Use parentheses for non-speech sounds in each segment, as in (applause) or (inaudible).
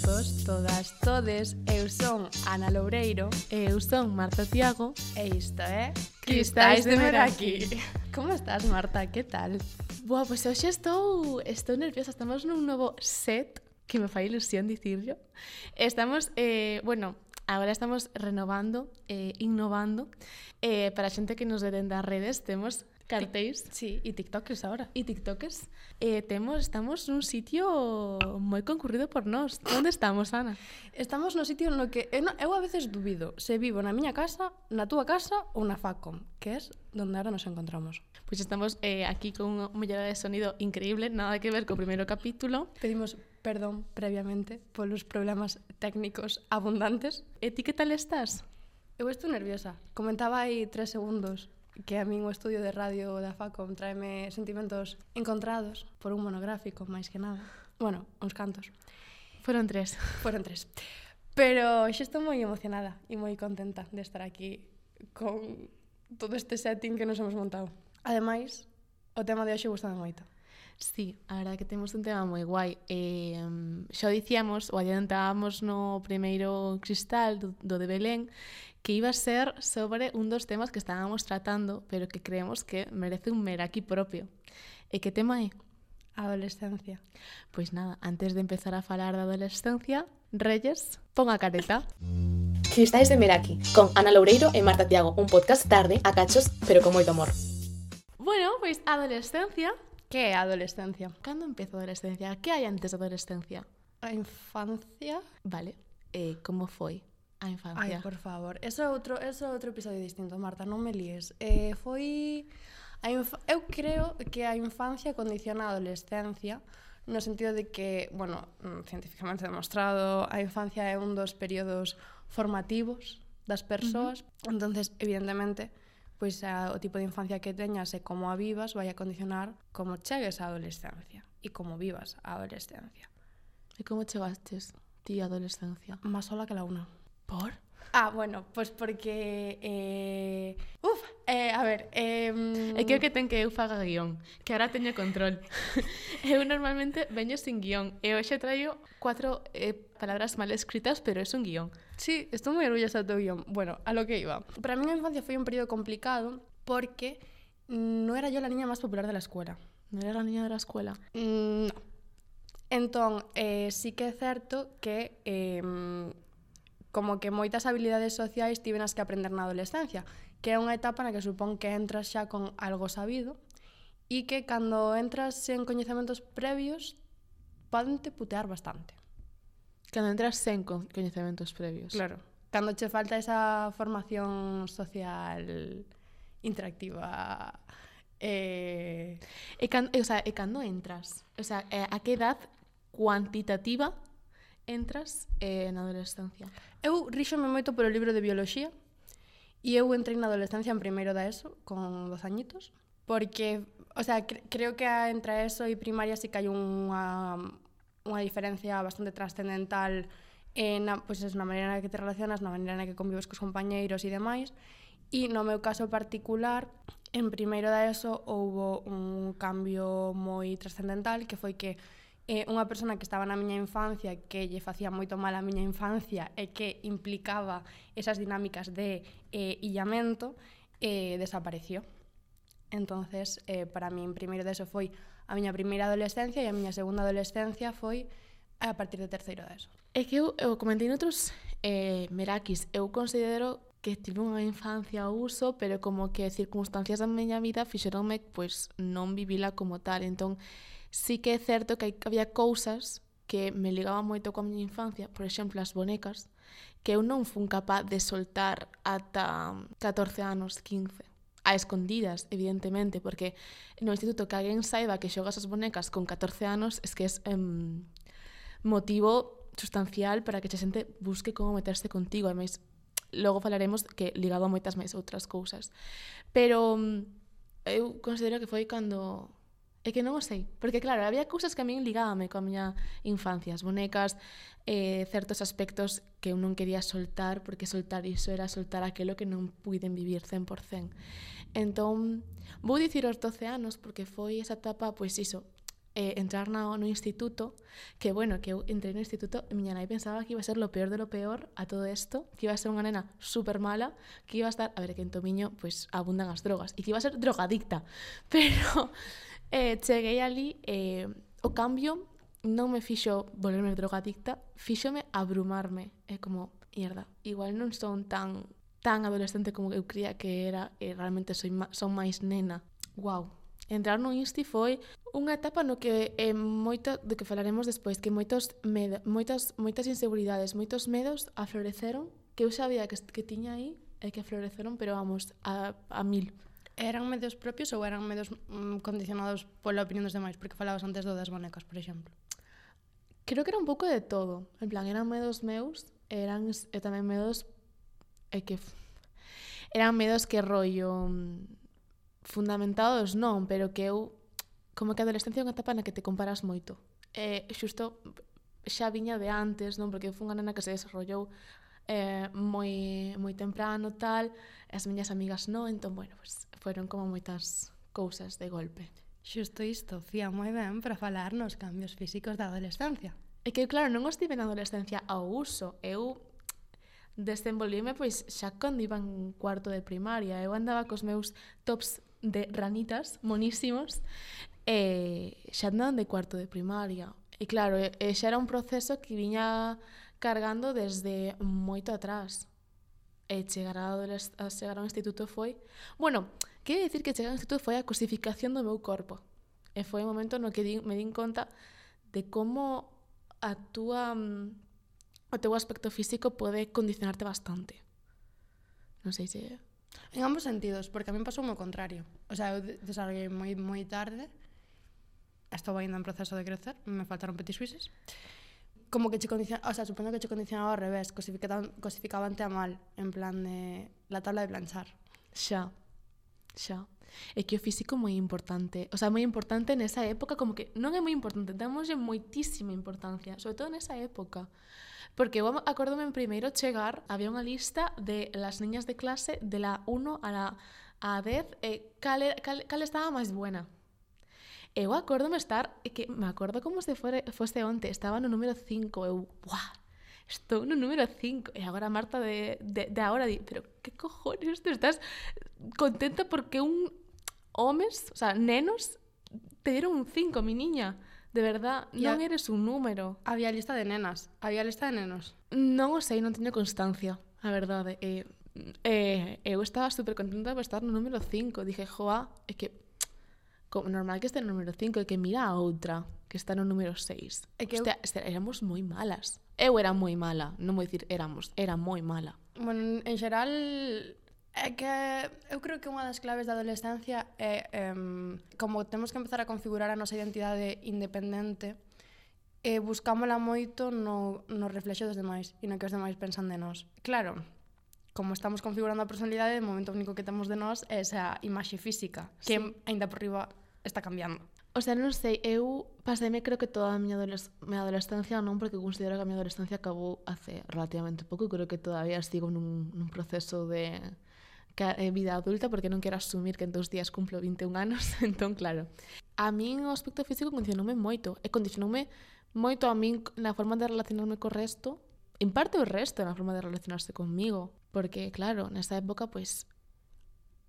todos, todas, todes Eu son Ana Loureiro E eu son Marta Tiago E isto é... Cristais estáis de Meraki (laughs) Como estás, Marta? Que tal? Boa, pois pues hoxe estou, estou nerviosa Estamos nun novo set que me fai ilusión dicirlo Estamos, eh, bueno, Agora estamos renovando, eh, innovando. Eh, para a xente que nos vede das redes, temos Cartéis. Sí, e tiktokers ahora. E tiktokers. Eh, temos, estamos nun sitio moi concurrido por nós. Onde estamos, Ana? Estamos eh, no sitio no que eu, eu a veces dubido se vivo na miña casa, na túa casa ou na Facom, que é donde ahora nos encontramos. Pois pues estamos eh, aquí con unha mellora de sonido increíble, nada que ver co primeiro capítulo. Pedimos perdón previamente polos problemas técnicos abundantes. E ti que tal estás? Eu estou nerviosa. Comentaba aí tres segundos que a min o estudio de radio da Facom traeme sentimentos encontrados por un monográfico, máis que nada. Bueno, uns cantos. Foron tres. Foron tres. Pero xa estou moi emocionada e moi contenta de estar aquí con todo este setting que nos hemos montado. Ademais, o tema de hoxe gustame moito. Sí, a verdade que temos un tema moi guai. Eh, xa dicíamos, ou adiantábamos no primeiro cristal do, do de Belén, que iba a ser sobre un dos temas que estábamos tratando, pero que creemos que merece un meraki propio. E que tema é? Adolescencia. Pois nada, antes de empezar a falar da adolescencia, Reyes, pon a careta. Cristais de Meraki, con Ana Loureiro e Marta Tiago, un podcast tarde, a cachos, pero con moito amor. Bueno, pois adolescencia, que é a adolescencia? Cando empeza a adolescencia? Que hai antes da adolescencia? A infancia. Vale. Eh, e como foi? a infancia. Ai, por favor. Eso é outro, eso é outro episodio distinto, Marta, non me líes. Eh, foi... A inf... Eu creo que a infancia condiciona a adolescencia no sentido de que, bueno, mm, científicamente demostrado, a infancia é un dos períodos formativos das persoas. Uh -huh. entonces evidentemente, pois a, o tipo de infancia que teñas e como a vivas vai a condicionar como chegues á adolescencia e como vivas a adolescencia. E como chegastes ti á adolescencia? Más sola que la una. Por? Ah, bueno, pues porque... Eh... Uf, eh, a ver... Eh... E creo que ten que eu faga guión, que ahora teño control. (laughs) eu normalmente veño sin guión, e hoxe traio cuatro eh, palabras mal escritas, pero es un guión. Sí, estou moi orgullosa do guión. Bueno, a lo que iba. Para mí a infancia foi un período complicado porque no era yo la niña máis popular de la escuela. Non era a niña de la escuela? Mm, no. Entón, eh, sí que é certo que eh, como que moitas habilidades sociais tivenas que aprender na adolescencia, que é unha etapa na que supón que entras xa con algo sabido e que cando entras sen coñecementos previos poden te putear bastante. Cando entras sen con coñecementos previos. Claro. Cando che falta esa formación social interactiva eh... E, can, e, o sea, e cando entras? O sea, eh, a que edad cuantitativa entras eh, na adolescencia? Eu ríxome moito polo libro de bioloxía e eu entrei na adolescencia en primeiro da ESO, con dos añitos, porque, o sea, cre creo que entre ESO e primaria sí que hai unha, unha diferencia bastante trascendental en na, pois pues, na maneira na que te relacionas, na maneira na que convives cos compañeiros e demais, e no meu caso particular, en primeiro da ESO houbo un cambio moi trascendental que foi que eh, unha persona que estaba na miña infancia que lle facía moito mal a miña infancia e que implicaba esas dinámicas de eh, illamento eh, desapareció. Entonces, eh, para min, primeiro deso foi a miña primeira adolescencia e a miña segunda adolescencia foi a partir do terceiro deso. É que eu, eu comentei noutros eh, merakis, eu considero que tive unha infancia ao uso, pero como que circunstancias da miña vida fixeronme, pois, non vivila como tal. Entón, sí que é certo que había cousas que me ligaban moito coa miña infancia, por exemplo, as bonecas, que eu non fun capaz de soltar ata 14 anos, 15 a escondidas, evidentemente, porque no instituto que alguén saiba que xogas as bonecas con 14 anos es que é um, motivo sustancial para que xa xente busque como meterse contigo, Ademais, logo falaremos que ligaba moitas máis outras cousas. Pero eu considero que foi cando É que non o sei, porque claro, había cousas que a min ligábame coa miña infancia, as bonecas, eh, certos aspectos que eu non quería soltar, porque soltar iso era soltar aquilo que non puiden vivir 100%. Entón, vou dicir os 12 anos, porque foi esa etapa, pois iso, eh, entrar na, no instituto, que bueno, que eu entrei no instituto e miña nai pensaba que iba a ser lo peor de lo peor a todo isto, que iba a ser unha nena super mala, que iba a estar, a ver, que en Tomiño, pois, pues, abundan as drogas, e que iba a ser drogadicta, (laughs) pero... Eh, cheguei ali e eh, o cambio non me fixo volverme drogadicta, fíxome abrumarme. É como, mierda, igual non son tan tan adolescente como eu cría que era e realmente soy son máis nena. Wow. Entrar no Insti foi unha etapa no que é moito do que falaremos despois, que moitos medo, moitas moitas inseguridades, moitos medos afloreceron que eu sabía que, que tiña aí e que afloreceron, pero vamos, a, a mil. Eran medios propios ou eran medios mm, condicionados pola opinión dos demais? Porque falabas antes do das bonecas, por exemplo. Creo que era un pouco de todo. En plan, eran medos meus, eran e eh, tamén medos e eh, que eran medos que rollo mm, fundamentados non, pero que eu como que a adolescencia é unha etapa na que te comparas moito. E xusto xa viña de antes, non, porque eu fui unha nena que se desarrollou eh, moi, moi temprano, tal, as miñas amigas non, entón, bueno, pues, foron como moitas cousas de golpe. Xusto isto, fía moi ben para falar nos cambios físicos da adolescencia. É que, claro, non estive na adolescencia ao uso. Eu desenvolvíme, pois, xa cando iba en cuarto de primaria. Eu andaba cos meus tops de ranitas monísimos e xa andaban de cuarto de primaria. E claro, e xa era un proceso que viña cargando desde moito atrás. E chegar, a a chegar ao instituto foi... Bueno, que decir que chegar ao instituto foi a cosificación do meu corpo. E foi o momento no que di, me din conta de como a túa, o teu aspecto físico pode condicionarte bastante. Non sei se... En ambos sentidos, porque a mí pasou o contrario. O sea, eu desarrollei moi moi tarde, estou ainda en proceso de crecer, me faltaron petit suises, como que che condicionaba, o sea, supoño que che condicionaba ao revés, cosificaban, cosificaban te a mal, en plan de la tabla de planchar. Xa, xa. É que o físico moi importante, o sea, moi importante nesa época, como que non é moi importante, damoslle moitísima importancia, sobre todo nesa época. Porque eu acordome en primeiro chegar, había unha lista de las niñas de clase de la 1 a la a 10, eh, e eh, cal, cal, cal estaba máis buena. Eu acórdome estar, que me acordo como se fore, fose onte, estaba no número 5, eu, buah, estou no número 5, e agora Marta de, de, de agora di, pero que cojones, tú estás contenta porque un homes, o sea, nenos, te dieron un 5, mi niña, de verdad, ya. non eres un número. Había lista de nenas, había lista de nenos. Non o sei, non teño constancia, a verdade, e... Eh, eh, eu estaba super contenta por estar no número 5 dije, joa, é que como normal que este no número 5 e que mira a outra que está no número 6. É que Hostia, eu... éramos moi malas. Eu era moi mala, non vou dicir éramos, era moi mala. Bueno, en xeral É que eu creo que unha das claves da adolescencia é um, como temos que empezar a configurar a nosa identidade independente e buscámola moito no, no reflexo dos demais e no que os demais pensan de nós. Claro, como estamos configurando a personalidade, o momento único que temos de nós é esa imaxe física, que sí. aínda por riba está cambiando. O sea, non sei, eu paséme creo que toda a miña adoles miña adolescencia non, porque considero que a miña adolescencia acabou hace relativamente pouco, creo que todavía sigo nun, nun proceso de que, eh, vida adulta porque non quero asumir que en dous días cumplo 21 anos, (laughs) entón claro. A min o aspecto físico condicionoume moito, e condicionoume moito a min na forma de relacionarme co resto, en parte o resto na forma de relacionarse comigo, porque claro, nesa época pois pues,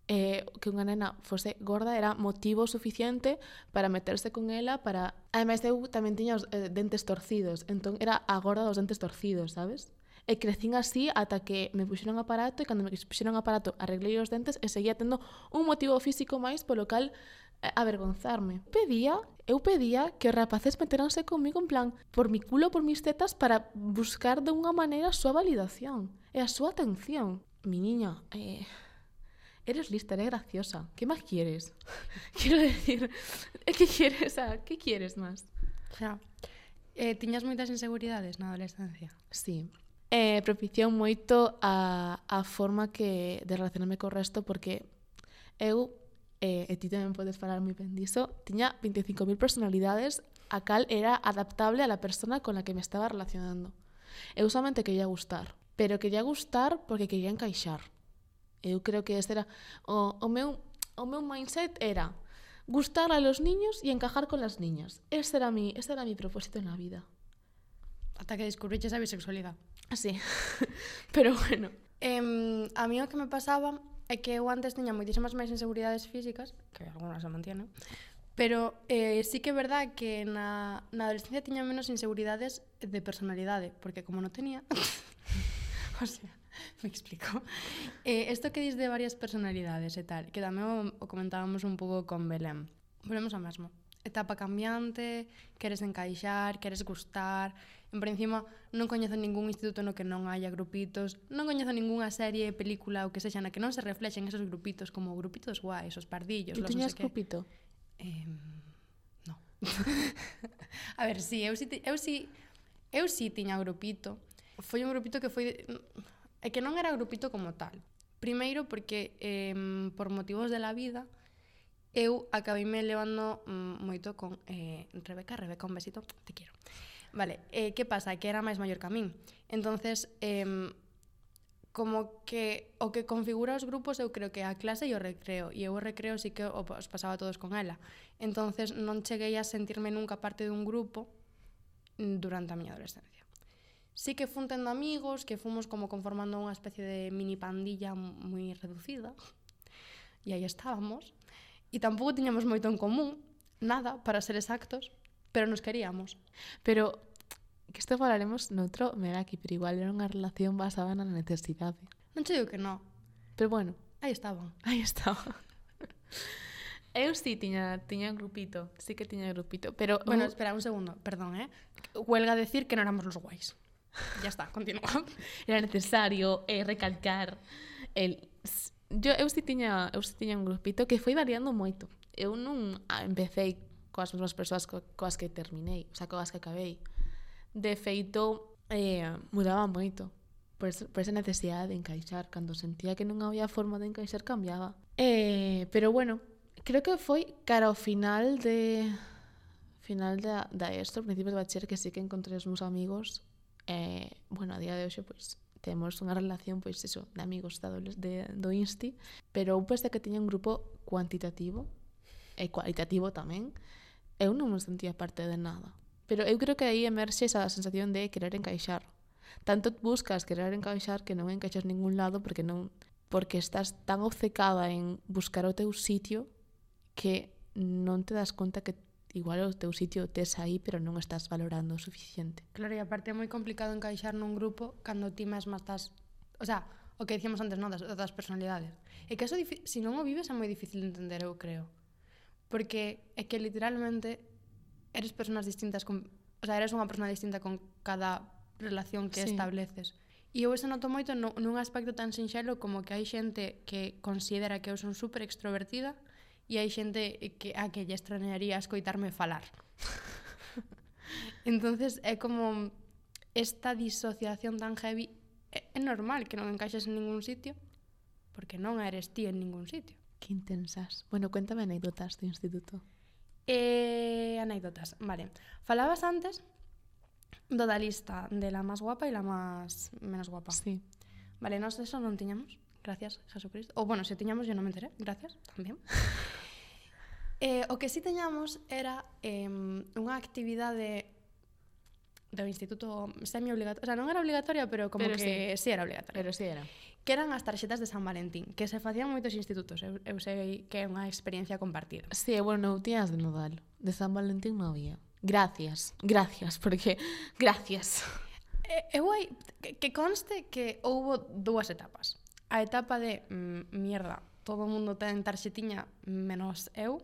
eh, que unha nena fose gorda era motivo suficiente para meterse con ela para... Ademais, eu tamén tiña os eh, dentes torcidos, entón era a gorda dos dentes torcidos, sabes? E crecín así ata que me puxeron aparato e cando me puxeron aparato arreglei os dentes e seguía tendo un motivo físico máis polo cal eh, avergonzarme. Pedía, eu pedía que os rapaces meteranse comigo en plan por mi culo, por mis tetas para buscar de unha maneira a súa validación e a súa atención. Mi niña, eh, eres lista, eres graciosa, ¿qué más quieres? (laughs) Quiero decir, ¿eh, ¿qué quieres? O sea, ¿Qué quieres más? Ya. Eh, tiñas moitas inseguridades na adolescencia? Sí. Eh, propiciou moito a, a forma que de relacionarme co resto porque eu, eh, e ti tamén podes falar moi ben diso, tiña 25.000 personalidades a cal era adaptable a la persona con la que me estaba relacionando. Eu solamente quería gustar, pero quería gustar porque quería encaixar. Eu creo que este era o, o meu o meu mindset era gustar a los niños y encajar con las niñas. Ese era mi ese era mi propósito en la vida. Hasta que descubriches a bisexualidade. Así. (laughs) Pero bueno, em, a mí o que me pasaba é que eu antes tiña moitísimas máis inseguridades físicas, que algunas se mantienen, pero eh, sí que é verdad que na, na adolescencia tiña menos inseguridades de personalidade, porque como non tenía... (laughs) o sea, (laughs) me explico. Eh, esto que dis de varias personalidades e tal, que tamén o comentábamos un pouco con Belén. Volvemos ao mesmo. Etapa cambiante, queres encaixar, queres gustar. En por encima, non coñezo ningún instituto no que non haya grupitos, non coñezo ningunha serie, película ou que sexa na que non se reflexen esos grupitos como grupitos guais, os pardillos, los non sei que. grupito? Eh, no. (laughs) a ver, si, sí, eu si, sí, eu si, sí, eu si tiña grupito. Foi un grupito que foi É que non era grupito como tal. Primeiro porque eh, por motivos de la vida eu acabeime levando mm, moito con eh, Rebeca, Rebeca, un besito, te quero. Vale, eh, que pasa? Que era máis maior que a min. Entonces, eh, como que o que configura os grupos eu creo que a clase e o recreo e eu o recreo sí que os pasaba todos con ela entonces non cheguei a sentirme nunca parte dun grupo mm, durante a miña adolescencia sí que fun tendo amigos, que fomos como conformando unha especie de mini pandilla moi reducida, e aí estábamos, e tampouco tiñamos moito en común, nada, para ser exactos, pero nos queríamos. Pero que isto falaremos noutro Meraki, pero igual era unha relación basada na necesidade. Non te digo que non. Pero bueno. Aí estaban. Aí estaban. (laughs) Eu sí tiña, tiña grupito, sí que tiña grupito, pero... Bueno, espera un segundo, perdón, eh? Huelga decir que non éramos los guais. Ya está, continúa. Era necesario eh, recalcar el yo eu si tiña, eu si tiña un grupito que foi variando moito. Eu non empecé coas mesmas persoas co, coas que terminei, o sea, coas que acabei. De feito, eh, mudaba moito por, por esa necesidade de encaixar. Cando sentía que non había forma de encaixar, cambiaba. Eh, pero bueno, creo que foi cara ao final de final da, da ESO, principios de bacher, que sí que encontré os meus amigos eh, bueno, a día de hoxe pois temos unha relación pois eso, de amigos da de, do insti, pero eu pois, pensei que tiña un grupo cuantitativo e cualitativo tamén, eu non me sentía parte de nada. Pero eu creo que aí emerxe esa sensación de querer encaixar. Tanto buscas querer encaixar que non encaixas ningún lado porque non porque estás tan obcecada en buscar o teu sitio que non te das conta que igual o teu sitio tes aí, pero non estás valorando o suficiente. Claro, e aparte é moi complicado encaixar nun grupo cando ti mesma estás... O sea, o que dicíamos antes, non, das, das personalidades. E que eso, se non o vives, é moi difícil de entender, eu creo. Porque é que literalmente eres personas distintas con... O sea, eres unha persona distinta con cada relación que sí. estableces. E eu eso noto moito nun aspecto tan sinxelo como que hai xente que considera que eu son super extrovertida e hai xente que a que lle estranearía escoitarme falar. (laughs) entonces é como esta disociación tan heavy eh, é, é normal que non encaixes en ningún sitio porque non eres ti en ningún sitio. Que intensas. Bueno, cuéntame anécdotas do instituto. Eh, anécdotas, vale. Falabas antes do da lista de la máis guapa e la máis menos guapa. Sí. Vale, nós eso non tiñamos. Gracias, Jesucristo. Ou, bueno, se tiñamos, yo non me enteré. Gracias, tamén. (laughs) eh, o que si sí teñamos era eh, unha actividade do instituto semi obligatoria, o sea, non era obligatoria, pero como pero que sí. sí era obligatoria. Pero sí era. Que eran as tarxetas de San Valentín, que se facían moitos institutos, eu, eu sei que é unha experiencia compartida. Sí, bueno, eu tiñas de Nodal, de San Valentín non había. Gracias, gracias, porque (laughs) gracias. Eh, Eu hai que, que conste que houbo dúas etapas a etapa de mm, mierda, todo o mundo ten tarxetiña menos eu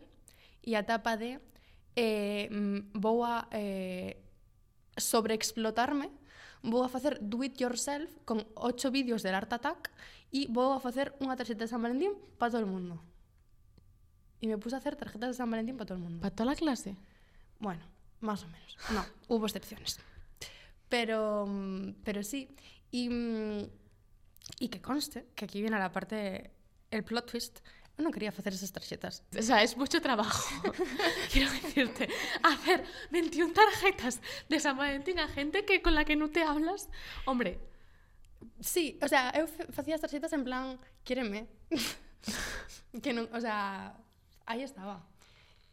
e a etapa de eh, mm, vou a eh, sobreexplotarme vou a facer do it yourself con ocho vídeos del Art Attack e vou a facer unha tarxeta de San Valentín para todo o mundo. E me puse a hacer tarxetas de San Valentín para todo o mundo. Para toda a clase? Bueno, máis ou menos. No, hubo excepciones. Pero, mm, pero sí. E E que conste que aquí viene a la parte, el plot twist, no quería hacer esas tarxetas. O sea, es mucho trabajo. (laughs) Quiero decirte, hacer 21 tarjetas de San Valentín a gente que con la que no te hablas, hombre. Sí, o sea, eu facía as tarxetas en plan, quéreme. (laughs) que non, o sea, aí estaba.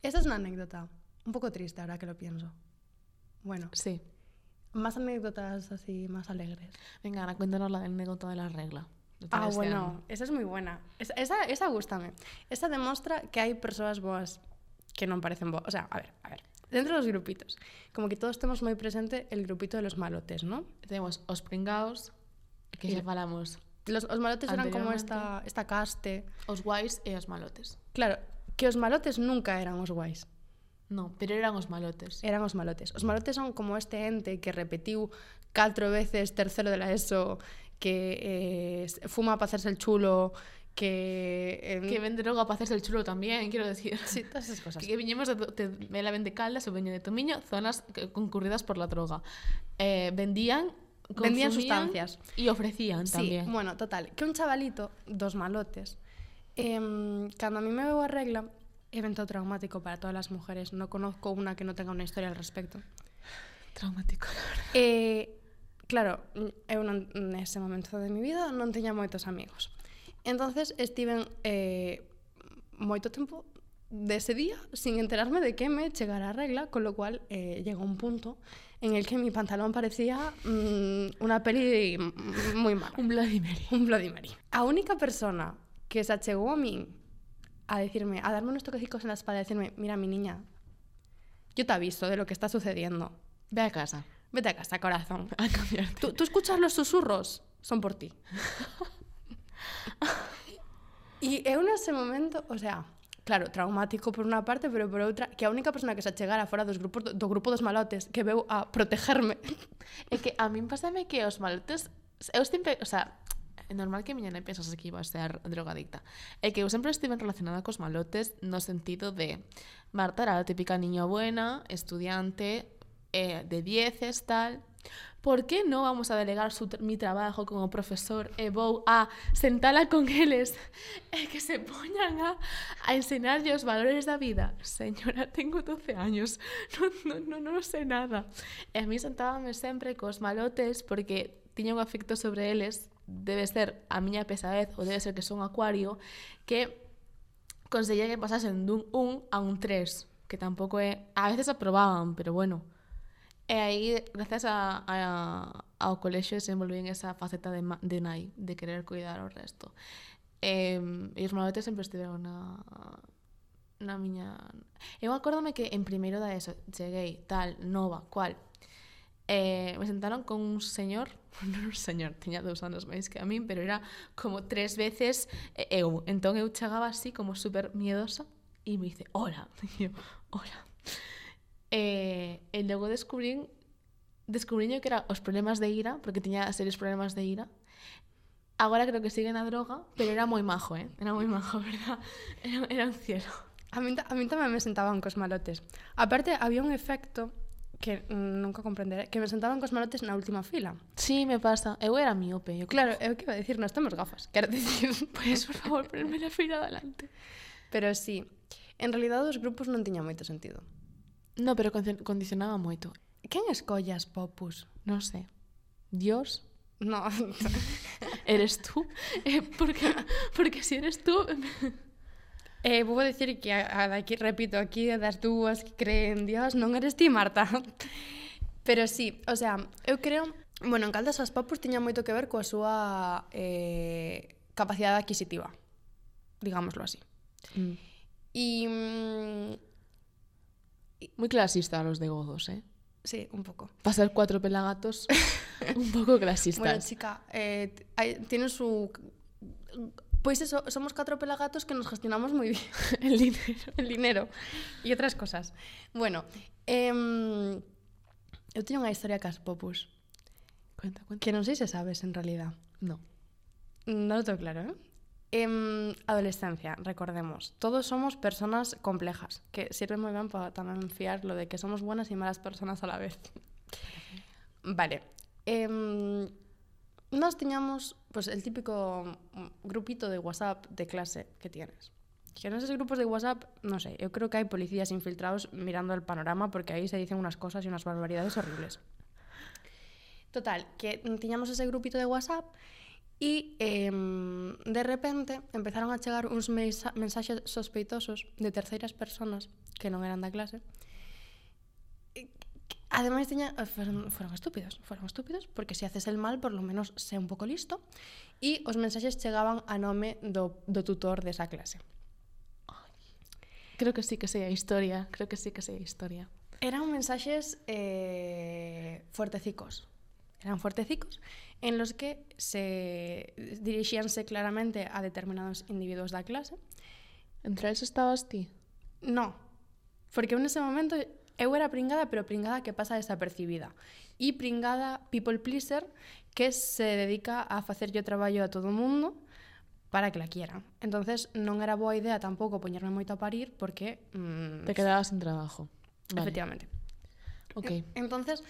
Esa es una anécdota, un poco triste ahora que lo pienso. Bueno. Sí. Más anécdotas así, más alegres. Venga, cuéntanos la anécdota de la regla. de Ah, este bueno, esa es moi buena. Esa, esa, esa gústame. Esa demostra que hai persoas boas que non parecen boas. O sea, a ver, a ver. Dentro dos grupitos, como que todos temos moi presente el grupito de los malotes, ¿no? Tenemos os pringaos, que Y- falamos, Los, os malotes eran como esta, esta caste. os guais e os malotes. Claro, que os malotes nunca eran os guais. No, pero eran os malotes. Eran os malotes. Os malotes son como este ente que repetiu catro veces tercero de la ESO, que eh, fuma para hacerse el chulo, que... Eh, Que vende droga para hacerse el chulo también, quiero decir. Sí, todas esas cosas. Que viñemos de, de Mela vende Caldas o Veño de Tomiño, zonas que- concurridas por la droga. Eh, vendían, Vendían sustancias. Y ofrecían Sí, también. bueno, total, que un chavalito, dos malotes, cando a mí me veo a regla, Evento traumático para todas las mujeres. No conozco una que no tenga una historia al respecto. Traumático, la verdad. Eh, claro, eh, eu non, nese momento de mi vida non teña moitos amigos. Entonces estiven eh, moito tempo dese día sin enterarme de que me chegara a regla, con lo cual eh, llegó un punto en el que mi pantalón parecía mm, una peli muy mm, moi mala. un Bloody Mary. Un Bloody Mary. A única persona que se achegou a min a decirme, a darme unos toquecicos en la espalda y decirme, mira mi niña, yo te aviso de lo que está sucediendo. Ve a casa. Vete a casa, corazón. (laughs) A. ¿Tú, tú escuchas los susurros? Son por ti. (laughs) y eu nese momento, o sea, claro, traumático por unha parte, pero por outra, que a única persona que se achegara fora dos grupos, do grupo dos malotes que veu a protegerme. (laughs) É que a min pásame que os malotes eu sempre, o sea, É normal que miña nai pensase que iba a ser drogadicta. É que eu sempre estive relacionada cos malotes no sentido de Marta era a típica niña buena, estudiante, eh, de dieces, tal, Por que non vamos a delegar su, mi trabajo como profesor e vou a sentala con eles e que se poñan a, a enseñarlle os valores da vida? Señora, tengo 12 años, non, non, non, non sei nada. E a mí sentábame sempre cos malotes porque tiña un afecto sobre eles debe ser a miña pesadez ou debe ser que son acuario que conseguía que pasasen dun 1 a un 3 que tampouco é... a veces aprobaban pero bueno. E aí gracias a, a, ao colexo desenvolvín esa faceta de, de nai de querer cuidar o resto. E, e os malotes sempre estiveron na na miña... Eu acórdome que en primeiro da ESO cheguei tal, nova, cual, eh, me sentaron con un señor, (laughs) non un señor, tiña dous anos máis que a min, pero era como tres veces eh, eu. Entón eu chegaba así como super miedosa e me dice, hola, (laughs) e eu, hola. Eh, e logo descubrín descubriño que era os problemas de ira, porque tiña serios problemas de ira, Agora creo que sigue na droga, pero era moi majo, eh? Era moi majo, (laughs) verdad? Era, era un cielo. A min, a min tamén me sentaban cos malotes. Aparte, había un efecto que nunca comprenderé, que me sentaban cos malotes na última fila. Sí, me pasa. Eu era miope. Eu claro, eu que iba a decir, nós temos gafas. Quero dicir, (laughs) pois, pues, por favor, ponme na fila adelante. Pero sí, en realidad os grupos non tiña moito sentido. No, pero condicionaba moito. Quen escollas popus? Non sei. Dios? No. (laughs) eres tú? (laughs) Eh, porque, porque si eres tú... Eh, vou decir que, a, a, aquí, repito, aquí das dúas que creen en Dios, non eres ti, Marta. (laughs) Pero sí, o sea, eu creo... Bueno, en Caldas as papos tiña moito que ver coa súa eh, capacidade adquisitiva, digámoslo así. Mm. E... Mm, Moi clasista los de godos, eh? Sí, un pouco. (laughs) Pasar cuatro pelagatos, (laughs) un poco clasistas. Bueno, chica, eh, hay, tiene su Pues eso, somos cuatro pelagatos que nos gestionamos muy bien (laughs) El dinero. el dinero y otras cosas. Bueno, eh, eu teño unha historia cas popus Cuenta, cuenta. que non sei se sabes en realidad. No. Non lo tengo claro, ¿eh? En adolescencia, recordemos, todos somos personas complejas, que sirve muy bien para también fiar lo de que somos buenas y malas personas a la vez. Vale. Em, nós tiñamos pues, el típico grupito de WhatsApp de clase que tienes. Que en esos grupos de WhatsApp, no sé, yo creo que hay policías infiltrados mirando el panorama porque ahí se dicen unas cosas y unas barbaridades horribles. Total, que tiñamos ese grupito de WhatsApp e eh, de repente empezaron a chegar uns mensaxes sospeitosos de terceiras personas que non eran da clase Ademais tiña eh, foron, foron estúpidos, foron estúpidos porque se haces el mal, por lo menos sé un pouco listo e os mensaxes chegaban a nome do do tutor desa clase. Creo que sí que sei a historia, creo que sí que sei a historia. Eran mensaxes eh fuertecicos. Eran fuertecicos en los que se dirixíanse claramente a determinados individuos da clase. Entre eles estabas ti? No, porque en ese momento eu era pringada, pero pringada que pasa desapercibida. E pringada people pleaser que se dedica a facerlle o traballo a todo o mundo para que la quieran. Entonces non era boa idea tampouco poñerme moito a parir porque... Mm, Te quedabas sin trabajo. Vale. Efectivamente. Ok. Entonces,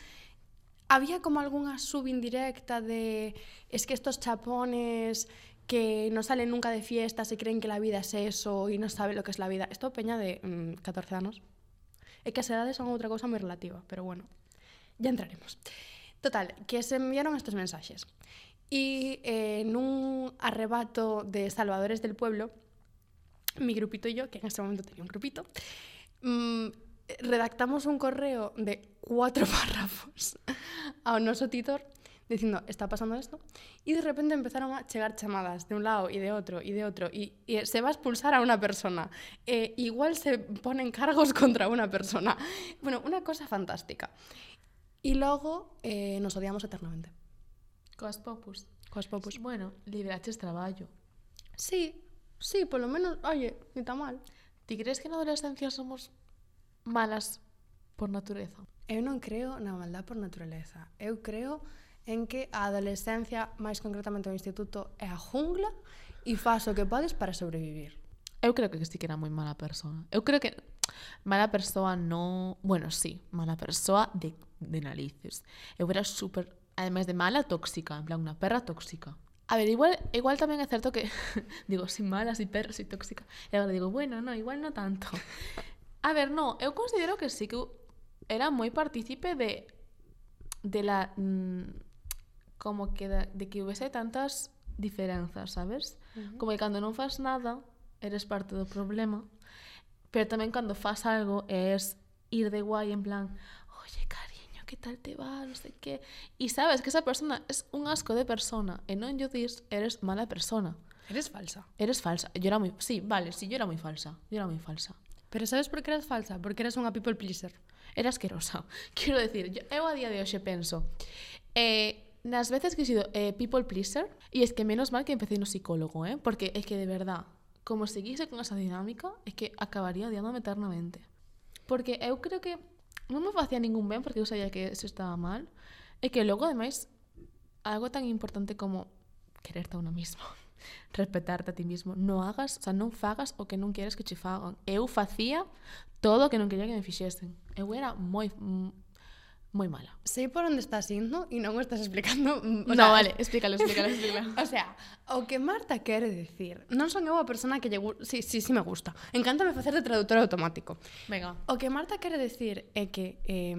había como algunha subindirecta de es que estos chapones que no salen nunca de fiesta se creen que la vida es eso y no saben lo que es la vida. Esto peña de mm, 14 anos. É que as edades son outra cousa moi relativa, pero bueno, ya entraremos. Total, que se enviaron estos mensaxes. E eh, nun arrebato de salvadores del pueblo, mi grupito y yo, que en ese momento tenía un grupito, mm, redactamos un correo de cuatro (laughs) párrafos ao noso titor diciendo, está pasando esto. Y de repente empezaron a llegar chamadas de un lado y de otro y de otro. Y, y se va a expulsar a una persona. Eh, igual se ponen cargos (laughs) contra una persona. Bueno, una cosa fantástica. Y luego eh, nos odiamos eternamente. Coas popus. Coas popus. Bueno, liberaches traballo. Sí, sí, por lo menos, oye, ni tan mal. Ti crees que na adolescencia somos malas por natureza? Eu non creo na maldad por natureza. Eu creo en que a adolescencia, máis concretamente o instituto, é a jungla e faz o que podes para sobrevivir. Eu creo que sí que era moi mala persona. Eu creo que mala persoa no... Bueno, sí, mala persoa de, de narices. Eu era super ademais de mala, tóxica, en plan unha perra tóxica. A ver, igual, igual tamén é certo que (laughs) digo, si mala, si perra, si tóxica. E agora digo, bueno, no, igual no tanto. (laughs) A ver, no, eu considero que sí que era moi partícipe de de la mm, como que de, de que houvese tantas diferenzas, sabes? Uh -huh. Como que cando non faz nada, eres parte do problema, pero tamén cando faz algo es ir de guai en plan, oye, cariño, que tal te va, non sei que... E sabes que esa persona es un asco de persona, e non yo dis, eres mala persona. Eres falsa. Eres falsa. Yo era moi... Sí, vale, sí, yo era moi falsa. Yo era moi falsa. Pero sabes por que eras falsa? Porque eras unha people pleaser. Era asquerosa. (laughs) Quero decir, yo, eu a día de hoxe penso... Eh, Nas veces que he sido eh, people pleaser, y es que menos mal que empecé no psicólogo, ¿eh? porque es que de verdad, como seguise con esa dinámica, es que acabaría odiándome eternamente. Porque eu creo que non me facía ningún ben porque eu sabía que eso estaba mal, e que logo, ademais, algo tan importante como quererte a uno mismo, (laughs) respetarte a ti mismo, no hagas, o sea, non fagas o que non queres que che fagan. Eu facía todo o que non quería que me fixesen. Eu era moi moi mala. Sei por onde estás indo e non o estás explicando... Mm, o no, sea, vale, (laughs) explícalo, explícalo, explícalo. (laughs) o sea, o que Marta quere decir, non son eu a persona que lle gusta... Sí, sí, sí me gusta. Encántame facer de traductor automático. Venga. O que Marta quere decir é que eh,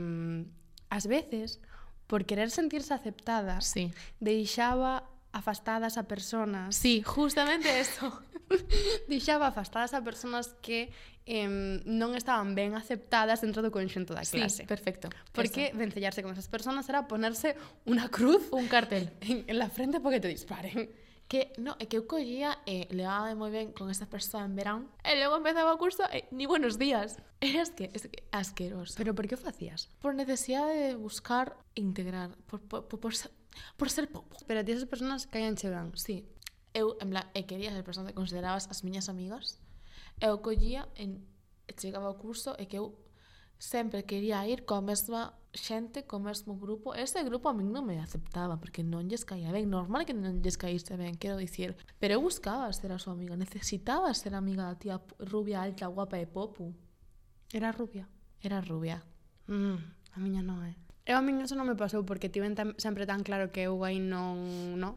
ás veces, por querer sentirse aceptada, sí. deixaba afastadas a personas. Sí, justamente eso. (laughs) (laughs) deixaba afastadas a persoas que eh, non estaban ben aceptadas dentro do conxunto da clase. Sí, perfecto. Porque Eso. vencellarse con esas persoas era ponerse unha cruz, un cartel (laughs) en, en la frente porque te disparen que no, é que eu collía e eh, levaba moi ben con esta persoa en verán e logo empezaba o curso e ni buenos días Era que, es que asqueroso pero por que o facías? por necesidade de buscar integrar por, por, por, por, ser, por ser pouco pero ti esas personas caían che ben sí eu, en plan, e quería ser persona que considerabas as miñas amigas, eu collía en chegaba ao curso e que eu sempre quería ir coa mesma xente, co mesmo grupo. Ese grupo a min non me aceptaba, porque non lles caía ben. Normal que non lles caíste ben, quero dicir. Pero eu buscaba ser a súa amiga. Necesitaba ser amiga da tía rubia, alta, guapa e popu. Era rubia? Era rubia. Mm, a miña non é. Eu a min eso non me pasou, porque tiven tam, sempre tan claro que eu aí non... non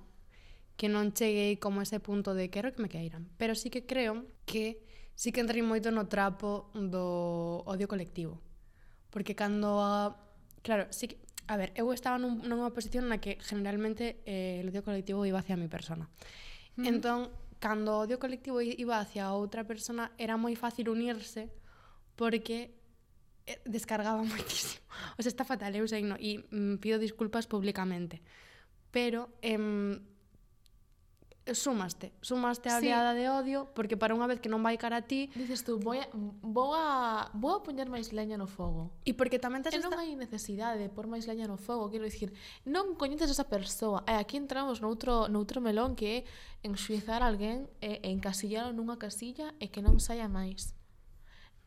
que non cheguei como a ese punto de quero que me queiran. Pero sí que creo que sí que entrei moito no trapo do odio colectivo. Porque cando... A... Claro, sí que... A ver, eu estaba nun, nunha posición na que generalmente eh, o odio colectivo iba hacia a mi persona. Mm. Entón, cando o odio colectivo iba hacia outra persona, era moi fácil unirse porque eh, descargaba (laughs) moitísimo. O sea, está fatal, eu sei, no, e mm, pido disculpas públicamente. Pero, em, sumaste, sumaste a oleada sí. de odio porque para unha vez que non vai cara a ti dices tú, vou a, vou a, vou a poñer máis leña no fogo e porque tamén tes esta... non hai necesidade de pôr máis leña no fogo quero dicir, non coñeces esa persoa. E aquí entramos noutro, noutro melón que é enxuizar alguén e, e encasillalo nunha casilla e que non saia máis.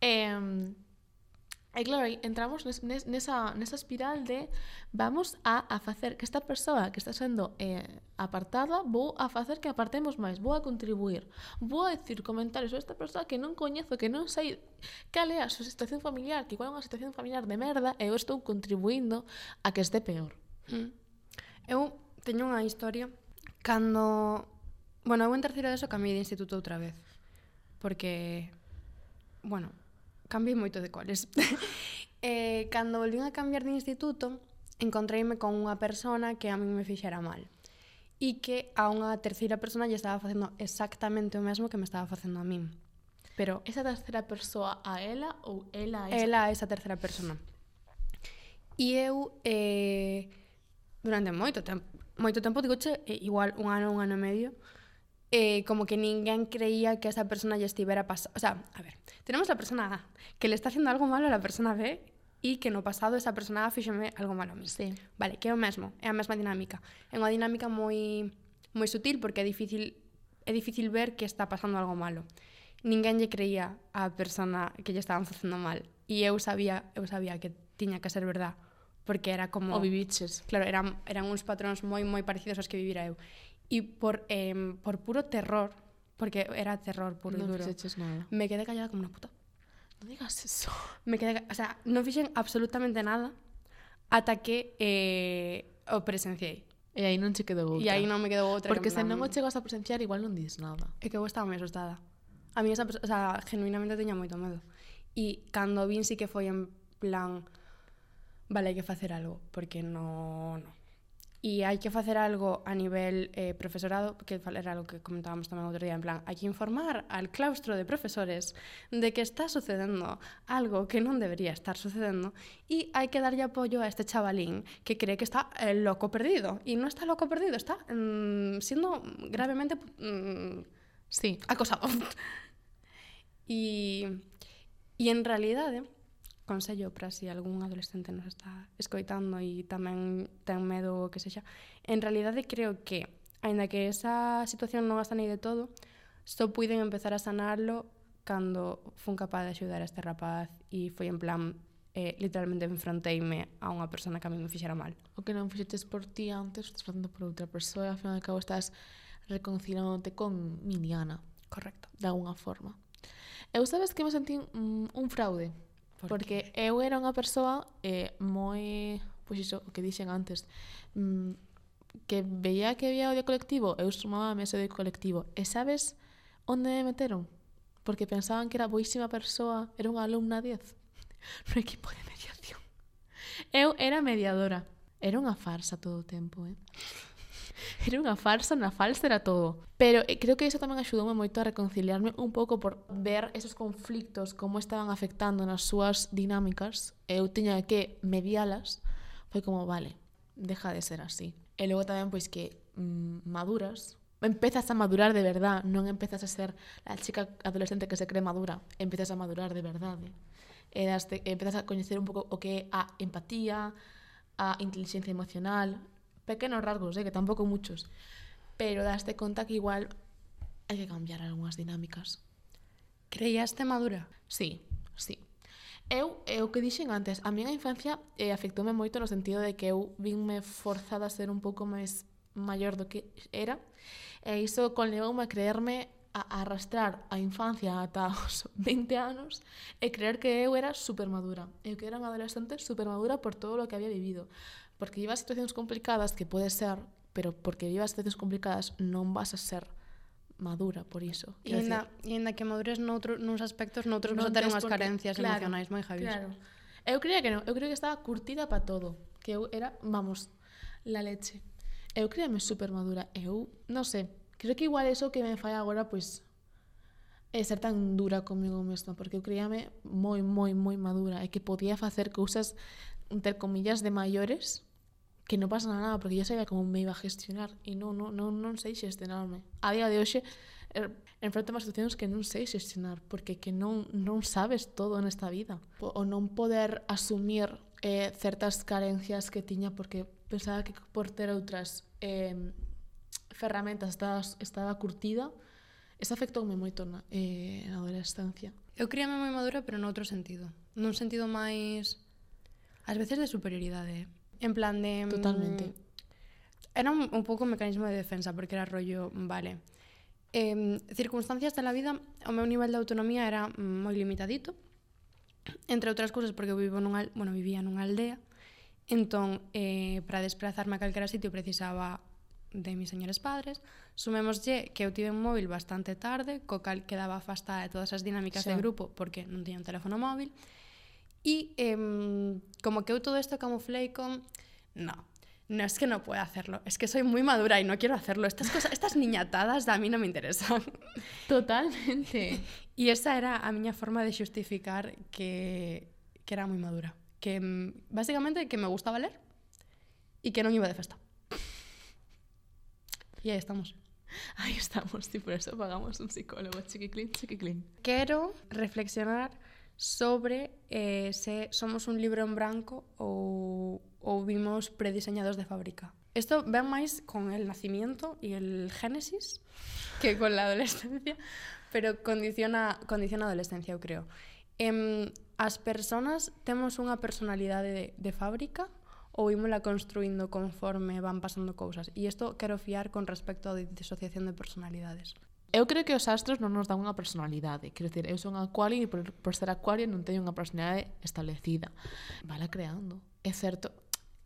E, E claro, entramos nes, nes, nesa, nesa espiral de vamos a, a facer que esta persoa que está sendo eh, apartada vou a facer que apartemos máis, vou a contribuir, vou a decir comentarios sobre esta persoa que non coñezo, que non sei cal é a súa situación familiar, que igual é unha situación familiar de merda e eu estou contribuindo a que este peor. Mm. Eu teño unha historia cando... Bueno, eu en terceiro de eso cambiei de instituto outra vez, porque, bueno, cambiei moito de coles. (laughs) eh, cando volvín a cambiar de instituto, encontreime con unha persona que a min me fixera mal e que a unha terceira persona lle estaba facendo exactamente o mesmo que me estaba facendo a min. Pero esa terceira persoa a ela ou ela a esa? Ela a esa terceira persona. E eu eh, durante moito tempo, moito tempo digo che, eh, igual un ano, un ano e medio, eh, como que ninguén creía que esa persona lle estivera pasando, o sea, a ver, Tenemos la persona A, que le está haciendo algo malo a la persona B e que no pasado esa persona A fíxeme algo malo a mí. Sí. Vale, que é o mesmo, é a mesma dinámica. É unha dinámica moi moi sutil porque é difícil é difícil ver que está pasando algo malo. Ninguén lle creía á persona que lle estaban facendo mal e eu sabía, eu sabía que tiña que ser verdad porque era como o viviches. Claro, eran eran uns patróns moi moi parecidos aos que vivira eu. E por eh, por puro terror Porque era terror puro no y duro. No nada. Me quedé callada como una puta. No digas eso. Me quedé, o sea, no fixen absolutamente nada ata que eh, o presenciei. E aí non che quedou outra. E aí non me quedou outra. Porque se non o chegas a presenciar, igual non dis nada. É que eu estaba moi asustada. A mí esa, o sea, genuinamente teña moito medo. E cando vin sí que foi en plan, vale, hai que facer algo, porque no, no. E hai que facer algo a nivel eh, profesorado, que era algo que comentábamos tamén outro día, en plan, hai que informar al claustro de profesores de que está sucedendo algo que non debería estar sucedendo e hai que darlle apoio a este chavalín que cree que está eh, loco perdido. E non está loco perdido, está mm, siendo gravemente mm, Sí. acosado. (laughs) e, e en realidade, consello para si algún adolescente nos está escoitando e tamén ten medo o que sexa. En realidade creo que, aínda que esa situación non a sanei de todo, só puiden empezar a sanarlo cando fun capaz de axudar a este rapaz e foi en plan eh, literalmente enfronteime a unha persona que a mí me fixera mal. O que non fixetes por ti antes, estás facendo por outra persoa, ao final de cabo estás reconciliándote con Miliana. Correcto. De alguna forma. Eu sabes que me sentí mm, un fraude Por porque eu era unha persoa eh, moi, pois iso, o que dixen antes, mm, que veía que había odio colectivo, eu sumaba a mesa de colectivo. E sabes onde me meteron? Porque pensaban que era boísima persoa, era unha alumna 10 (laughs) no equipo de mediación. Eu era mediadora. Era unha farsa todo o tempo, eh? (laughs) era unha farsa, na falsa era todo. Pero eh, creo que iso tamén axudoume moito a reconciliarme un pouco por ver esos conflictos, como estaban afectando nas súas dinámicas. Eu tiña que medialas. Foi como, vale, deja de ser así. E logo tamén, pois, que mm, maduras, empezas a madurar de verdad, non empezas a ser a chica adolescente que se cree madura, empezas a madurar de verdade. E eh. das, empezas a coñecer un pouco o que é a empatía, a inteligencia emocional, pequenos rasgos, eh, que tampouco muchos, pero daste conta que igual hai que cambiar algunhas dinámicas. Creíaste madura? Sí, sí. Eu, é o que dixen antes, a miña infancia eh, afectoume moito no sentido de que eu vinme forzada a ser un pouco máis maior do que era, e iso conlevoume a creerme a arrastrar a infancia ata os (laughs) 20 anos e creer que eu era super madura. Eu que era unha adolescente super madura por todo o que había vivido. Porque vivas situacións complicadas que pode ser, pero porque vivas situacións complicadas non vas a ser madura por iso. E ainda, e ainda que madures noutro, nuns aspectos, noutros non vas a ter unhas carencias claro, emocionais moi javis. Claro. Eu creía que non, eu creía que estaba curtida para todo, que eu era, vamos, la leche. Eu creía me super madura, eu, non sei, Creo que igual eso que me fai agora, pois, é ser tan dura comigo mesma, porque eu creíame moi, moi, moi madura e que podía facer cousas, entre comillas, de maiores que non pasa nada, porque yo sabía como me iba a gestionar e non, non, non, non sei xestionarme. A día de hoxe eh, enfrento a situacións que non sei xestionar, porque que non, non sabes todo nesta vida. O non poder asumir eh, certas carencias que tiña porque pensaba que por ter outras eh, ferramentas estaba, estaba curtida, esa afectoume moito na, eh, na adolescencia. Eu críame moi madura, pero noutro sentido. Nun sentido máis... Ás veces de superioridade. Eh. En plan de... Mm, Totalmente. Era un, un pouco un mecanismo de defensa, porque era rollo... Vale. Eh, circunstancias da vida, o meu nivel de autonomía era moi limitadito. Entre outras cousas, porque eu vivo nunha, bueno, vivía nunha aldea. Entón, eh, para desplazarme a calquera sitio precisaba de mis señores padres, sumémoslle que eu tive un móvil bastante tarde, co cal quedaba afastada de todas as dinámicas sí. de grupo porque non tiña un teléfono móvil, e eh, como que eu todo isto camuflei con, no, no es que no puedo hacerlo, es que soy muy madura y no quiero hacerlo. Estas cosas, estas niñatadas a mí no me interesan. (laughs) Totalmente. y esa era a miña forma de xustificar que, que era moi madura. Que básicamente que me gustaba ler e que non iba de festa. E aí estamos. (laughs) Aí estamos, y por eso pagamos un psicólogo, chiquiclín, chiquiclín. Quero reflexionar sobre eh, se somos un libro en branco ou, ou vimos prediseñados de fábrica. Isto ven máis con el nacimiento e el génesis que con la adolescencia, pero condiciona, condiciona a adolescencia, eu creo. Em, as persoas temos unha personalidade de, de fábrica ou ímola construindo conforme van pasando cousas. E isto quero fiar con respecto á disociación de personalidades. Eu creo que os astros non nos dan unha personalidade. Quero dicir, eu son acuario e por, por ser acuario non teño unha personalidade establecida. Vala creando. É certo,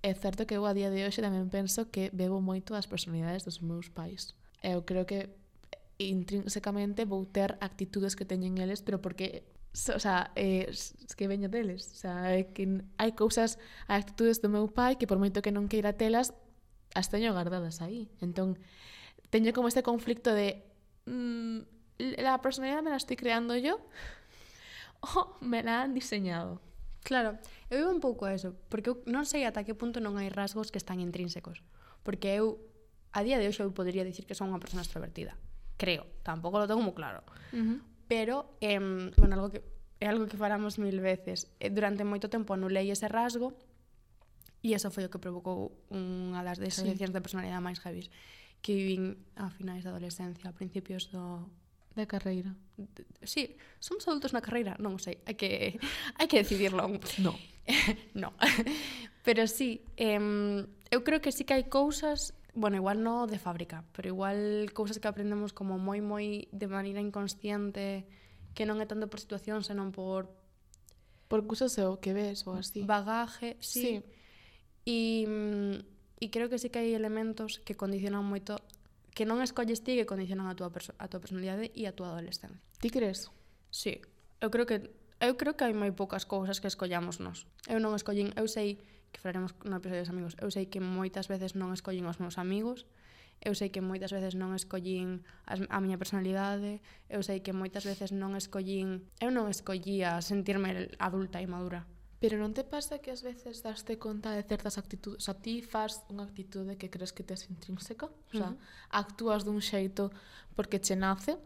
é certo que eu a día de hoxe tamén penso que bebo moito as personalidades dos meus pais. Eu creo que intrínsecamente vou ter actitudes que teñen eles, pero porque so, o sea, eh, que veño deles, o sea, que hai cousas, hai actitudes do meu pai que por moito que non queira telas, as teño guardadas aí. Entón, teño como este conflicto de mm, la personalidade me la estoy creando yo (laughs) o me la han diseñado. Claro, eu vivo un pouco a eso, porque eu non sei ata que punto non hai rasgos que están intrínsecos, porque eu a día de hoxe eu podría dicir que son unha persona extrovertida, creo, tampouco lo tengo moi claro. Uh -huh pero eh, bueno, algo que é algo que falamos mil veces. Eh, durante moito tempo anulei ese rasgo e eso foi o que provocou unha das desaxencias sí. de personalidade máis heavy que vivín a finais da adolescencia, a principios do da carreira. De, sí, somos adultos na carreira, non sei, hai que (laughs) hai que decidirlo. No. (laughs) no. (laughs) pero sí, eh, eu creo que sí que hai cousas bueno, igual no de fábrica, pero igual cousas que aprendemos como moi moi de maneira inconsciente, que non é tanto por situación, senón por por cousas o que ves ou así. Bagaje, sí. sí. E e mm, creo que sí que hai elementos que condicionan moito que non escolles ti que condicionan a túa a túa personalidade e a túa adolescencia. Ti crees? Sí. Eu creo que eu creo que hai moi poucas cousas que escollamos nós. Eu non escollín, eu sei que falaremos no episodio dos amigos, eu sei que moitas veces non escollín os meus amigos, eu sei que moitas veces non escollín as, a miña personalidade, eu sei que moitas veces non escollín, eu non escollía sentirme adulta e madura. Pero non te pasa que ás veces daste conta de certas actitudes, o sea, ti faz unha actitude que crees que te es intrínseca, o sea, uh -huh. actúas dun xeito porque che nace,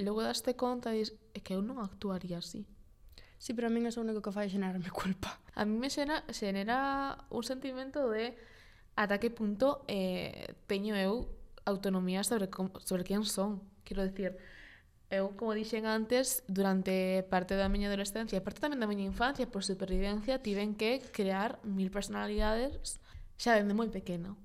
logo daste conta e dis, é que eu non actuaría así. Sí, pero a min é o único que fai xenerarme culpa. A mí me xena, xenera un sentimento de ata que punto eh, teño eu autonomía sobre, sobre quen son. Quero decir, eu, como dixen antes, durante parte da miña adolescencia e parte tamén da miña infancia, por supervivencia, tiven que crear mil personalidades xa dende moi pequeno.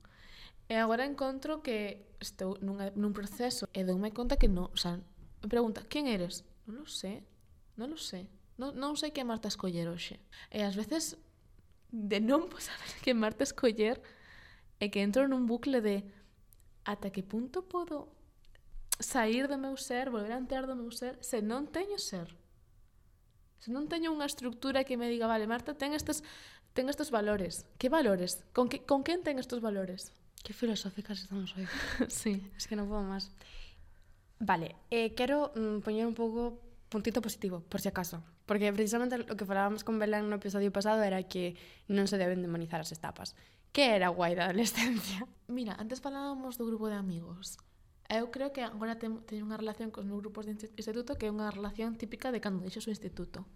E agora encontro que estou nunha, nun proceso e doume conta que non, o sea, me pregunta, quen eres? Non lo sé, non lo sé. Non, non sei que Marta escoller hoxe. E ás veces de non (laughs) pois, saber que Marta escoller e que entro nun bucle de ata que punto podo sair do meu ser, volver a entrar do meu ser, se non teño ser. Se non teño unha estructura que me diga, vale, Marta, ten estes, ten estes valores. Que valores? Con, que, con quen ten estes valores? Que filosóficas estamos hoy. (laughs) sí. Es que non podo máis. Vale, eh, quero mm, poñer un pouco puntito positivo, por si acaso. Porque precisamente o que falábamos con Belén no episodio pasado era que non se deben demonizar as etapas. Que era guai da adolescencia? Mira, antes falábamos do grupo de amigos. Eu creo que agora teño unha relación cos meus grupos de instituto que é unha relación típica de cando deixo o instituto.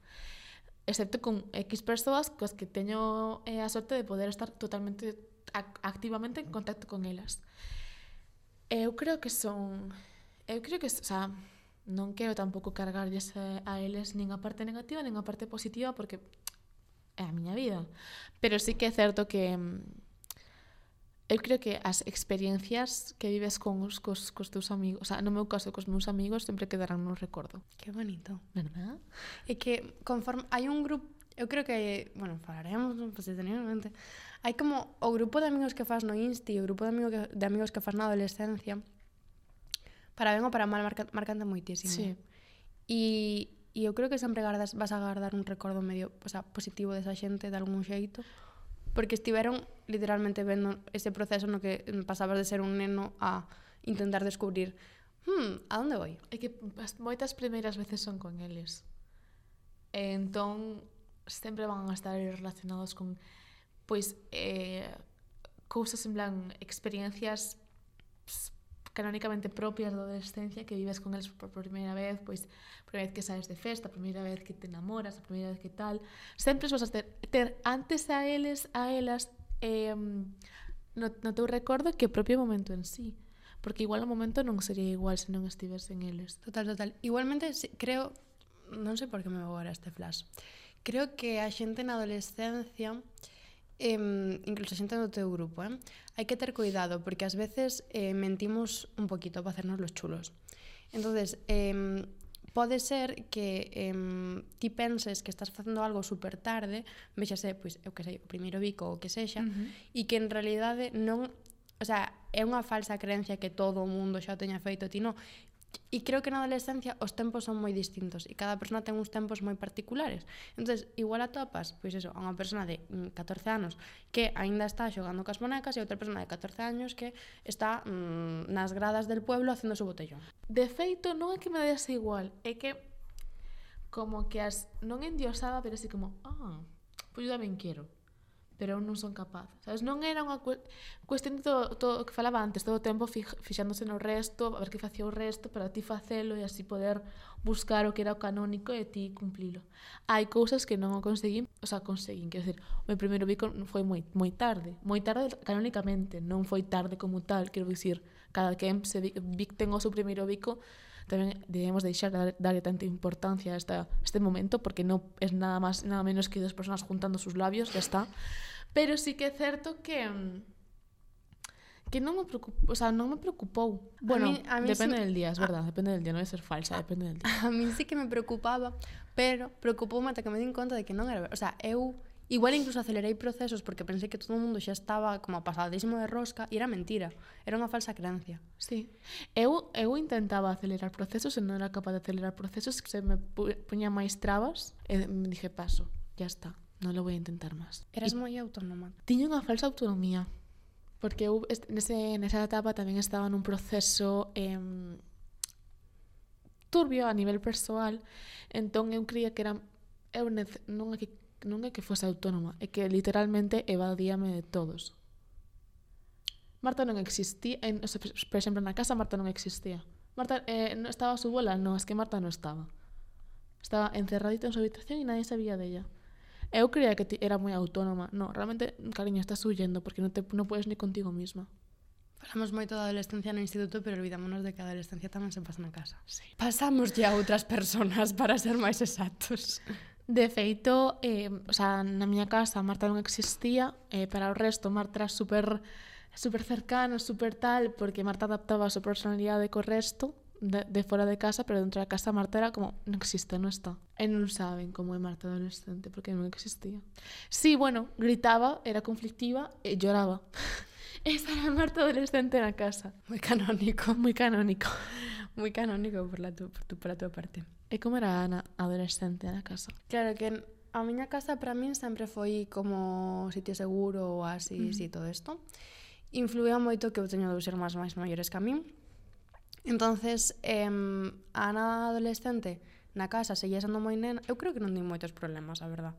Excepto con X persoas coas que teño eh, a sorte de poder estar totalmente ac activamente en contacto con elas. Eu creo que son... Eu creo que, o sea, non quero tampouco cargarlles eh, a eles nin a parte negativa nin a parte positiva porque é a miña vida. Pero sí que é certo que mm, eu creo que as experiencias que vives con os, cos, cos teus amigos, o sea, no meu caso, cos meus amigos, sempre quedarán nun recordo. Que bonito. Verdad? É que conforme hai un grupo Eu creo que, bueno, falaremos posteriormente. Hai como o grupo de amigos que fas no Insti, o grupo de, amigo que, de amigos que fas na adolescencia, para ben ou para mal marca, marcante moitísimo. Sí. E, e eu creo que sempre gardas, vas a guardar un recordo medio o sea, positivo desa xente de algún xeito porque estiveron literalmente vendo ese proceso no que pasabas de ser un neno a intentar descubrir hmm, a onde vou? É que as, moitas primeiras veces son con eles. E entón sempre van a estar relacionados con pois eh, cousas en plan experiencias ps, canónicamente propias da adolescencia que vives con eles por primeira vez, pois primeira vez que saes de festa, a primeira vez que te enamoras, a primeira vez que tal, sempre os vas a ter, ter antes a eles, a elas eh, no, no teu recordo que o propio momento en sí porque igual o momento non sería igual se non estivesen eles. Total, total. Igualmente, creo, non sei por que me vou agora este flash, creo que a xente na adolescencia eh, incluso xente do teu grupo, eh? hai que ter cuidado porque ás veces eh, mentimos un poquito para hacernos los chulos. Entonces, eh, pode ser que eh, ti penses que estás facendo algo super tarde, vexase, pois, eu que sei, o primeiro bico ou que sexa, uh -huh. e que en realidade non... O sea, é unha falsa creencia que todo o mundo xa o teña feito, ti non. E creo que na adolescencia os tempos son moi distintos e cada persona ten uns tempos moi particulares. entonces igual atopas, pois eso, a unha persona de mm, 14 anos que aínda está xogando cas bonecas e outra persona de 14 anos que está mm, nas gradas del pueblo facendo o botellón. De feito, non é que me des igual, é que como que as non endiosada, pero así como, ah, pois pues eu tamén quero pero eu non son capaz. Sabes, non era unha cu cuestión de todo, todo o que falaba antes, todo o tempo fixándose no resto, a ver que facía o resto para ti facelo e así poder buscar o que era o canónico e ti cumplilo. Hai cousas que non o conseguín, o sea, conseguín, quero decir, o meu primeiro bico foi moi moi tarde, moi tarde canónicamente, non foi tarde como tal, quero dicir, cada quen se bic, bic ten o seu primeiro bico tamén debemos deixar de darle tanta importancia a, esta, a este momento porque non es nada máis nada menos que dos personas juntando sus labios, ya está. Pero sí que é certo que que non me preocupou, o sea, non me preocupou. Bueno, a mí, a mí depende sí, del día, es ah. verdad, a, depende del día, non é ser falsa, a, depende del día. (laughs) A mí sí que me preocupaba, pero preocupoume ata que me din conta de que non era, o sea, eu Igual incluso acelerei procesos porque pensei que todo o mundo xa estaba como pasadísimo de rosca e era mentira, era unha falsa creencia. Sí. Eu, eu intentaba acelerar procesos e non era capaz de acelerar procesos, se me puña máis trabas e me dije paso, ya está, non lo vou a intentar máis. Eras moi autónoma. Tiña unha falsa autonomía, porque eu nese, nesa etapa tamén estaba nun proceso... Eh, turbio a nivel persoal entón eu creía que era eu nece, non é que non é que fose autónoma, é que literalmente evadíame de todos. Marta non existía, en, o sea, por exemplo, na casa Marta non existía. Marta eh, non estaba a súa bola, non, es que Marta non estaba. Estaba encerradita en súa habitación e nadie sabía dela. Eu creía que era moi autónoma. No, realmente, cariño, estás huyendo porque non, te, non podes ni contigo misma. Falamos moito da adolescencia no instituto, pero olvidámonos de que a adolescencia tamén se pasa na casa. Sí. Pasamos ya a outras personas para ser máis exactos. (laughs) De feito, eh, o sea, na miña casa Marta non existía, eh, para o resto Marta era super, super cercana, super tal, porque Marta adaptaba a súa personalidade co resto, de, de fora de casa, pero dentro da casa Marta era como, non existe, non está. E non saben como é Marta adolescente, porque non existía. Sí, bueno, gritaba, era conflictiva e lloraba. (laughs) Esa era Marta adolescente na casa. Moi canónico. Moi canónico. (laughs) Moi canónico por, la tu, por tu, para a tua parte. E como era Ana adolescente na casa? Claro que a miña casa para min sempre foi como sitio seguro, oasis mm. -hmm. e todo isto. Influía moito que eu teño dous irmáns máis maiores que a min. Entonces, eh, a Ana adolescente na casa seguía sendo moi nena. Eu creo que non ten moitos problemas, a verdad.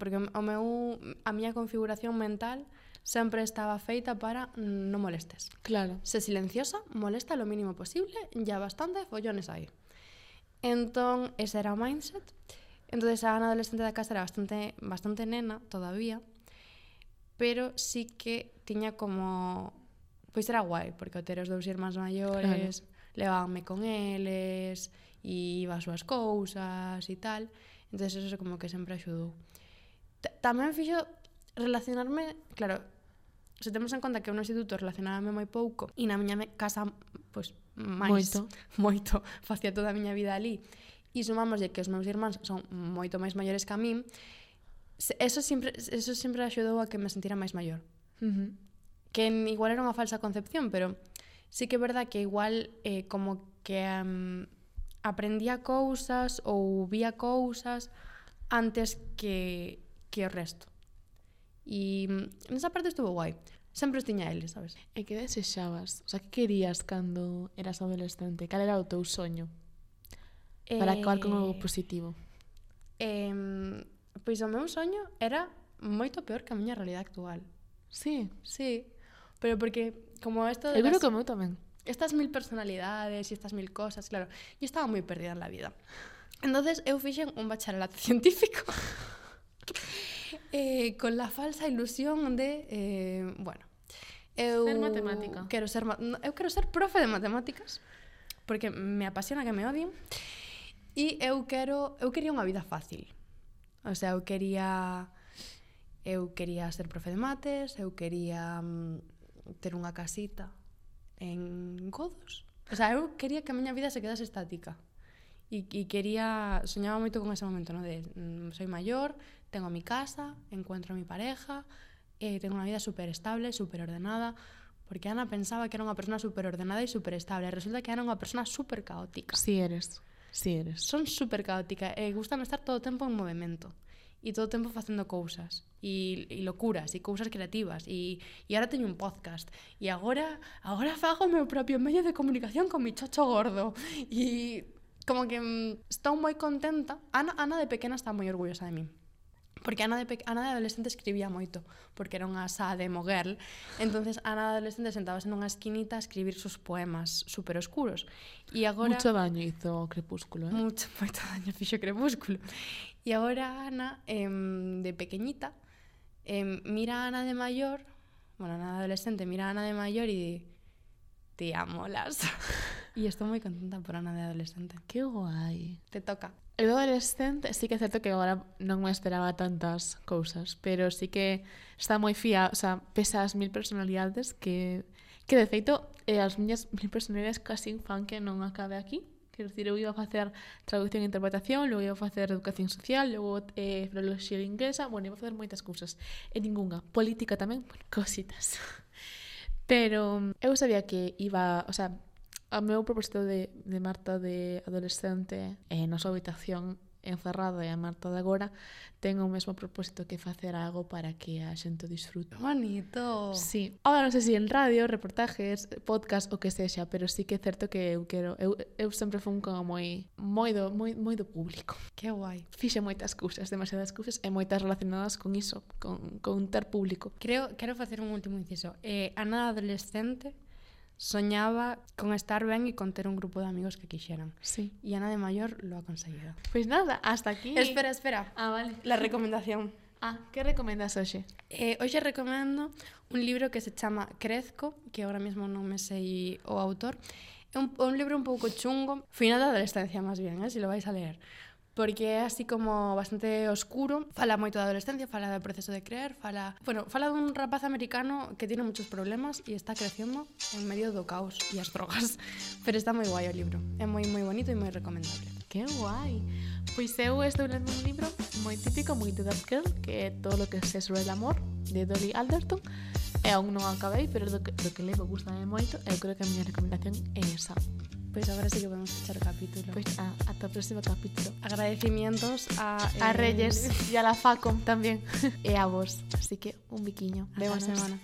Porque o meu, a miña configuración mental sempre estaba feita para non molestes. Claro. Se silenciosa, molesta lo mínimo posible, ya bastante follones aí. Entón, ese era o mindset. Entón, a Ana adolescente da casa era bastante, bastante nena todavía, pero sí que tiña como... Pois era guai, porque o ter os dous irmáns maiores, claro. levábanme con eles, e iba as súas cousas e tal. Entón, eso como que sempre axudou. T tamén fixo relacionarme, claro, se temos en conta que eu no instituto relacionábame moi pouco e na miña casa pois máis moito, (laughs) moito facía toda a miña vida ali e sumámoslle que os meus irmáns son moito máis maiores que a min eso sempre eso sempre axudou a que me sentira máis maior uh -huh. que igual era unha falsa concepción pero sí que é verdad que igual eh, como que um, aprendía cousas ou vía cousas antes que, que o resto. E nesa mm, parte estuvo guai. Sempre os tiña eles, sabes? E que desexabas? O sea, que querías cando eras adolescente? Cal era o teu soño? Para acabar con algo eh, positivo. Eh, pois o meu soño era moito peor que a miña realidade actual. Sí? Sí. Pero porque, como esto... De Eu creo las... que o meu tamén estas mil personalidades e estas mil cosas, claro, yo estaba moi perdida en la vida. Entonces eu fixen un bacharelato (laughs) científico eh, con la falsa ilusión de, eh, bueno, eu ser matemática. Quero ser eu quero ser profe de matemáticas porque me apasiona que me odien. E eu quero eu quería unha vida fácil. O sea, eu quería eu quería ser profe de mates, eu quería mm, ter unha casita en Godos. O sea, eu quería que a miña vida se quedase estática. E, e quería, soñaba moito con ese momento, no? de mm, soy maior, tengo mi casa, encuentro a mi pareja, eh, tengo unha vida super estable, super ordenada, porque Ana pensaba que era unha persona super ordenada e super estable. Resulta que era unha persona super caótica. Si eres. Si eres. Son super caótica e gustan estar todo o tempo en movimento e todo o tempo facendo cousas e, e locuras e cousas creativas e, e agora teño un podcast e agora agora fago o meu propio medio de comunicación con mi chocho gordo e como que mm, estou moi contenta Ana, Ana de pequena está moi orgullosa de min Porque Ana de, pe... Ana de adolescente escribía moito, porque era unha sa de moguel entonces Ana de adolescente sentábase nunha esquinita a escribir sus poemas super oscuros. E agora... Mucho daño hizo o Crepúsculo, eh? Mucho, (laughs) moito daño fixo Crepúsculo. E agora Ana, eh, de pequeñita, eh, mira a Ana de maior, bueno, Ana de adolescente, mira a Ana de maior e di, amo, molas. e (laughs) estou moi contenta por Ana de adolescente. Que guai. Te toca. Eu adolescente sí que é certo que agora non me esperaba tantas cousas, pero sí que está moi fía, o sea, pesa as mil personalidades que, que de feito eh, as miñas mil personalidades casi fan que non acabe aquí. Quero dicir, eu iba a facer traducción e interpretación, logo iba a facer educación social, logo eh, filoloxía inglesa, bueno, iba a facer moitas cousas. E eh, ningunha. Política tamén, bueno, (laughs) cositas. Pero eh, eu sabía que iba, o sea, a meu propósito de, de Marta de adolescente eh, na súa habitación encerrada e a Marta de agora ten o mesmo propósito que facer algo para que a xente disfrute. Bonito. Sí. Ahora non sei se en radio, reportajes, podcast o que sexa, pero sí que é certo que eu quero eu, eu sempre fun como moi moi do moi, moi do público. Que guai. Fixe moitas cousas, demasiadas cousas e moitas relacionadas con iso, con con ter público. Creo quero facer un último inciso. Eh, a nada adolescente soñaba con estar ben e con ter un grupo de amigos que quixeran. Sí. E Ana de Mayor lo ha conseguido. Pues nada, hasta aquí. Espera, espera. Ah, vale. La recomendación. Ah, que recomendas hoxe? Eh, hoxe recomendo un libro que se chama Crezco, que agora mesmo non me sei o autor. É un, un libro un pouco chungo, final da adolescencia máis bien, eh, se si lo vais a ler porque é así como bastante oscuro, fala moito da adolescencia, fala do proceso de creer, fala, bueno, fala dun rapaz americano que tiene moitos problemas e está crecendo en medio do caos e as drogas, (laughs) pero está moi guai o libro, é moi moi bonito e moi recomendable. Que guai. Pois eu estou lendo un libro moi típico, moi de That Girl, que é todo o que se sobre o amor, de Dolly Alderton. E aún non acabei, pero do que, do que levo gusta moito, eu creo que a miña recomendación é esa. Pois agora sí que podemos fechar o capítulo. Pois a, ata o próximo capítulo. Agradecimientos a... A eh, Reyes e a la Facom tamén. e (laughs) a vos. Así que un biquiño. Hasta a Vémonos. semana.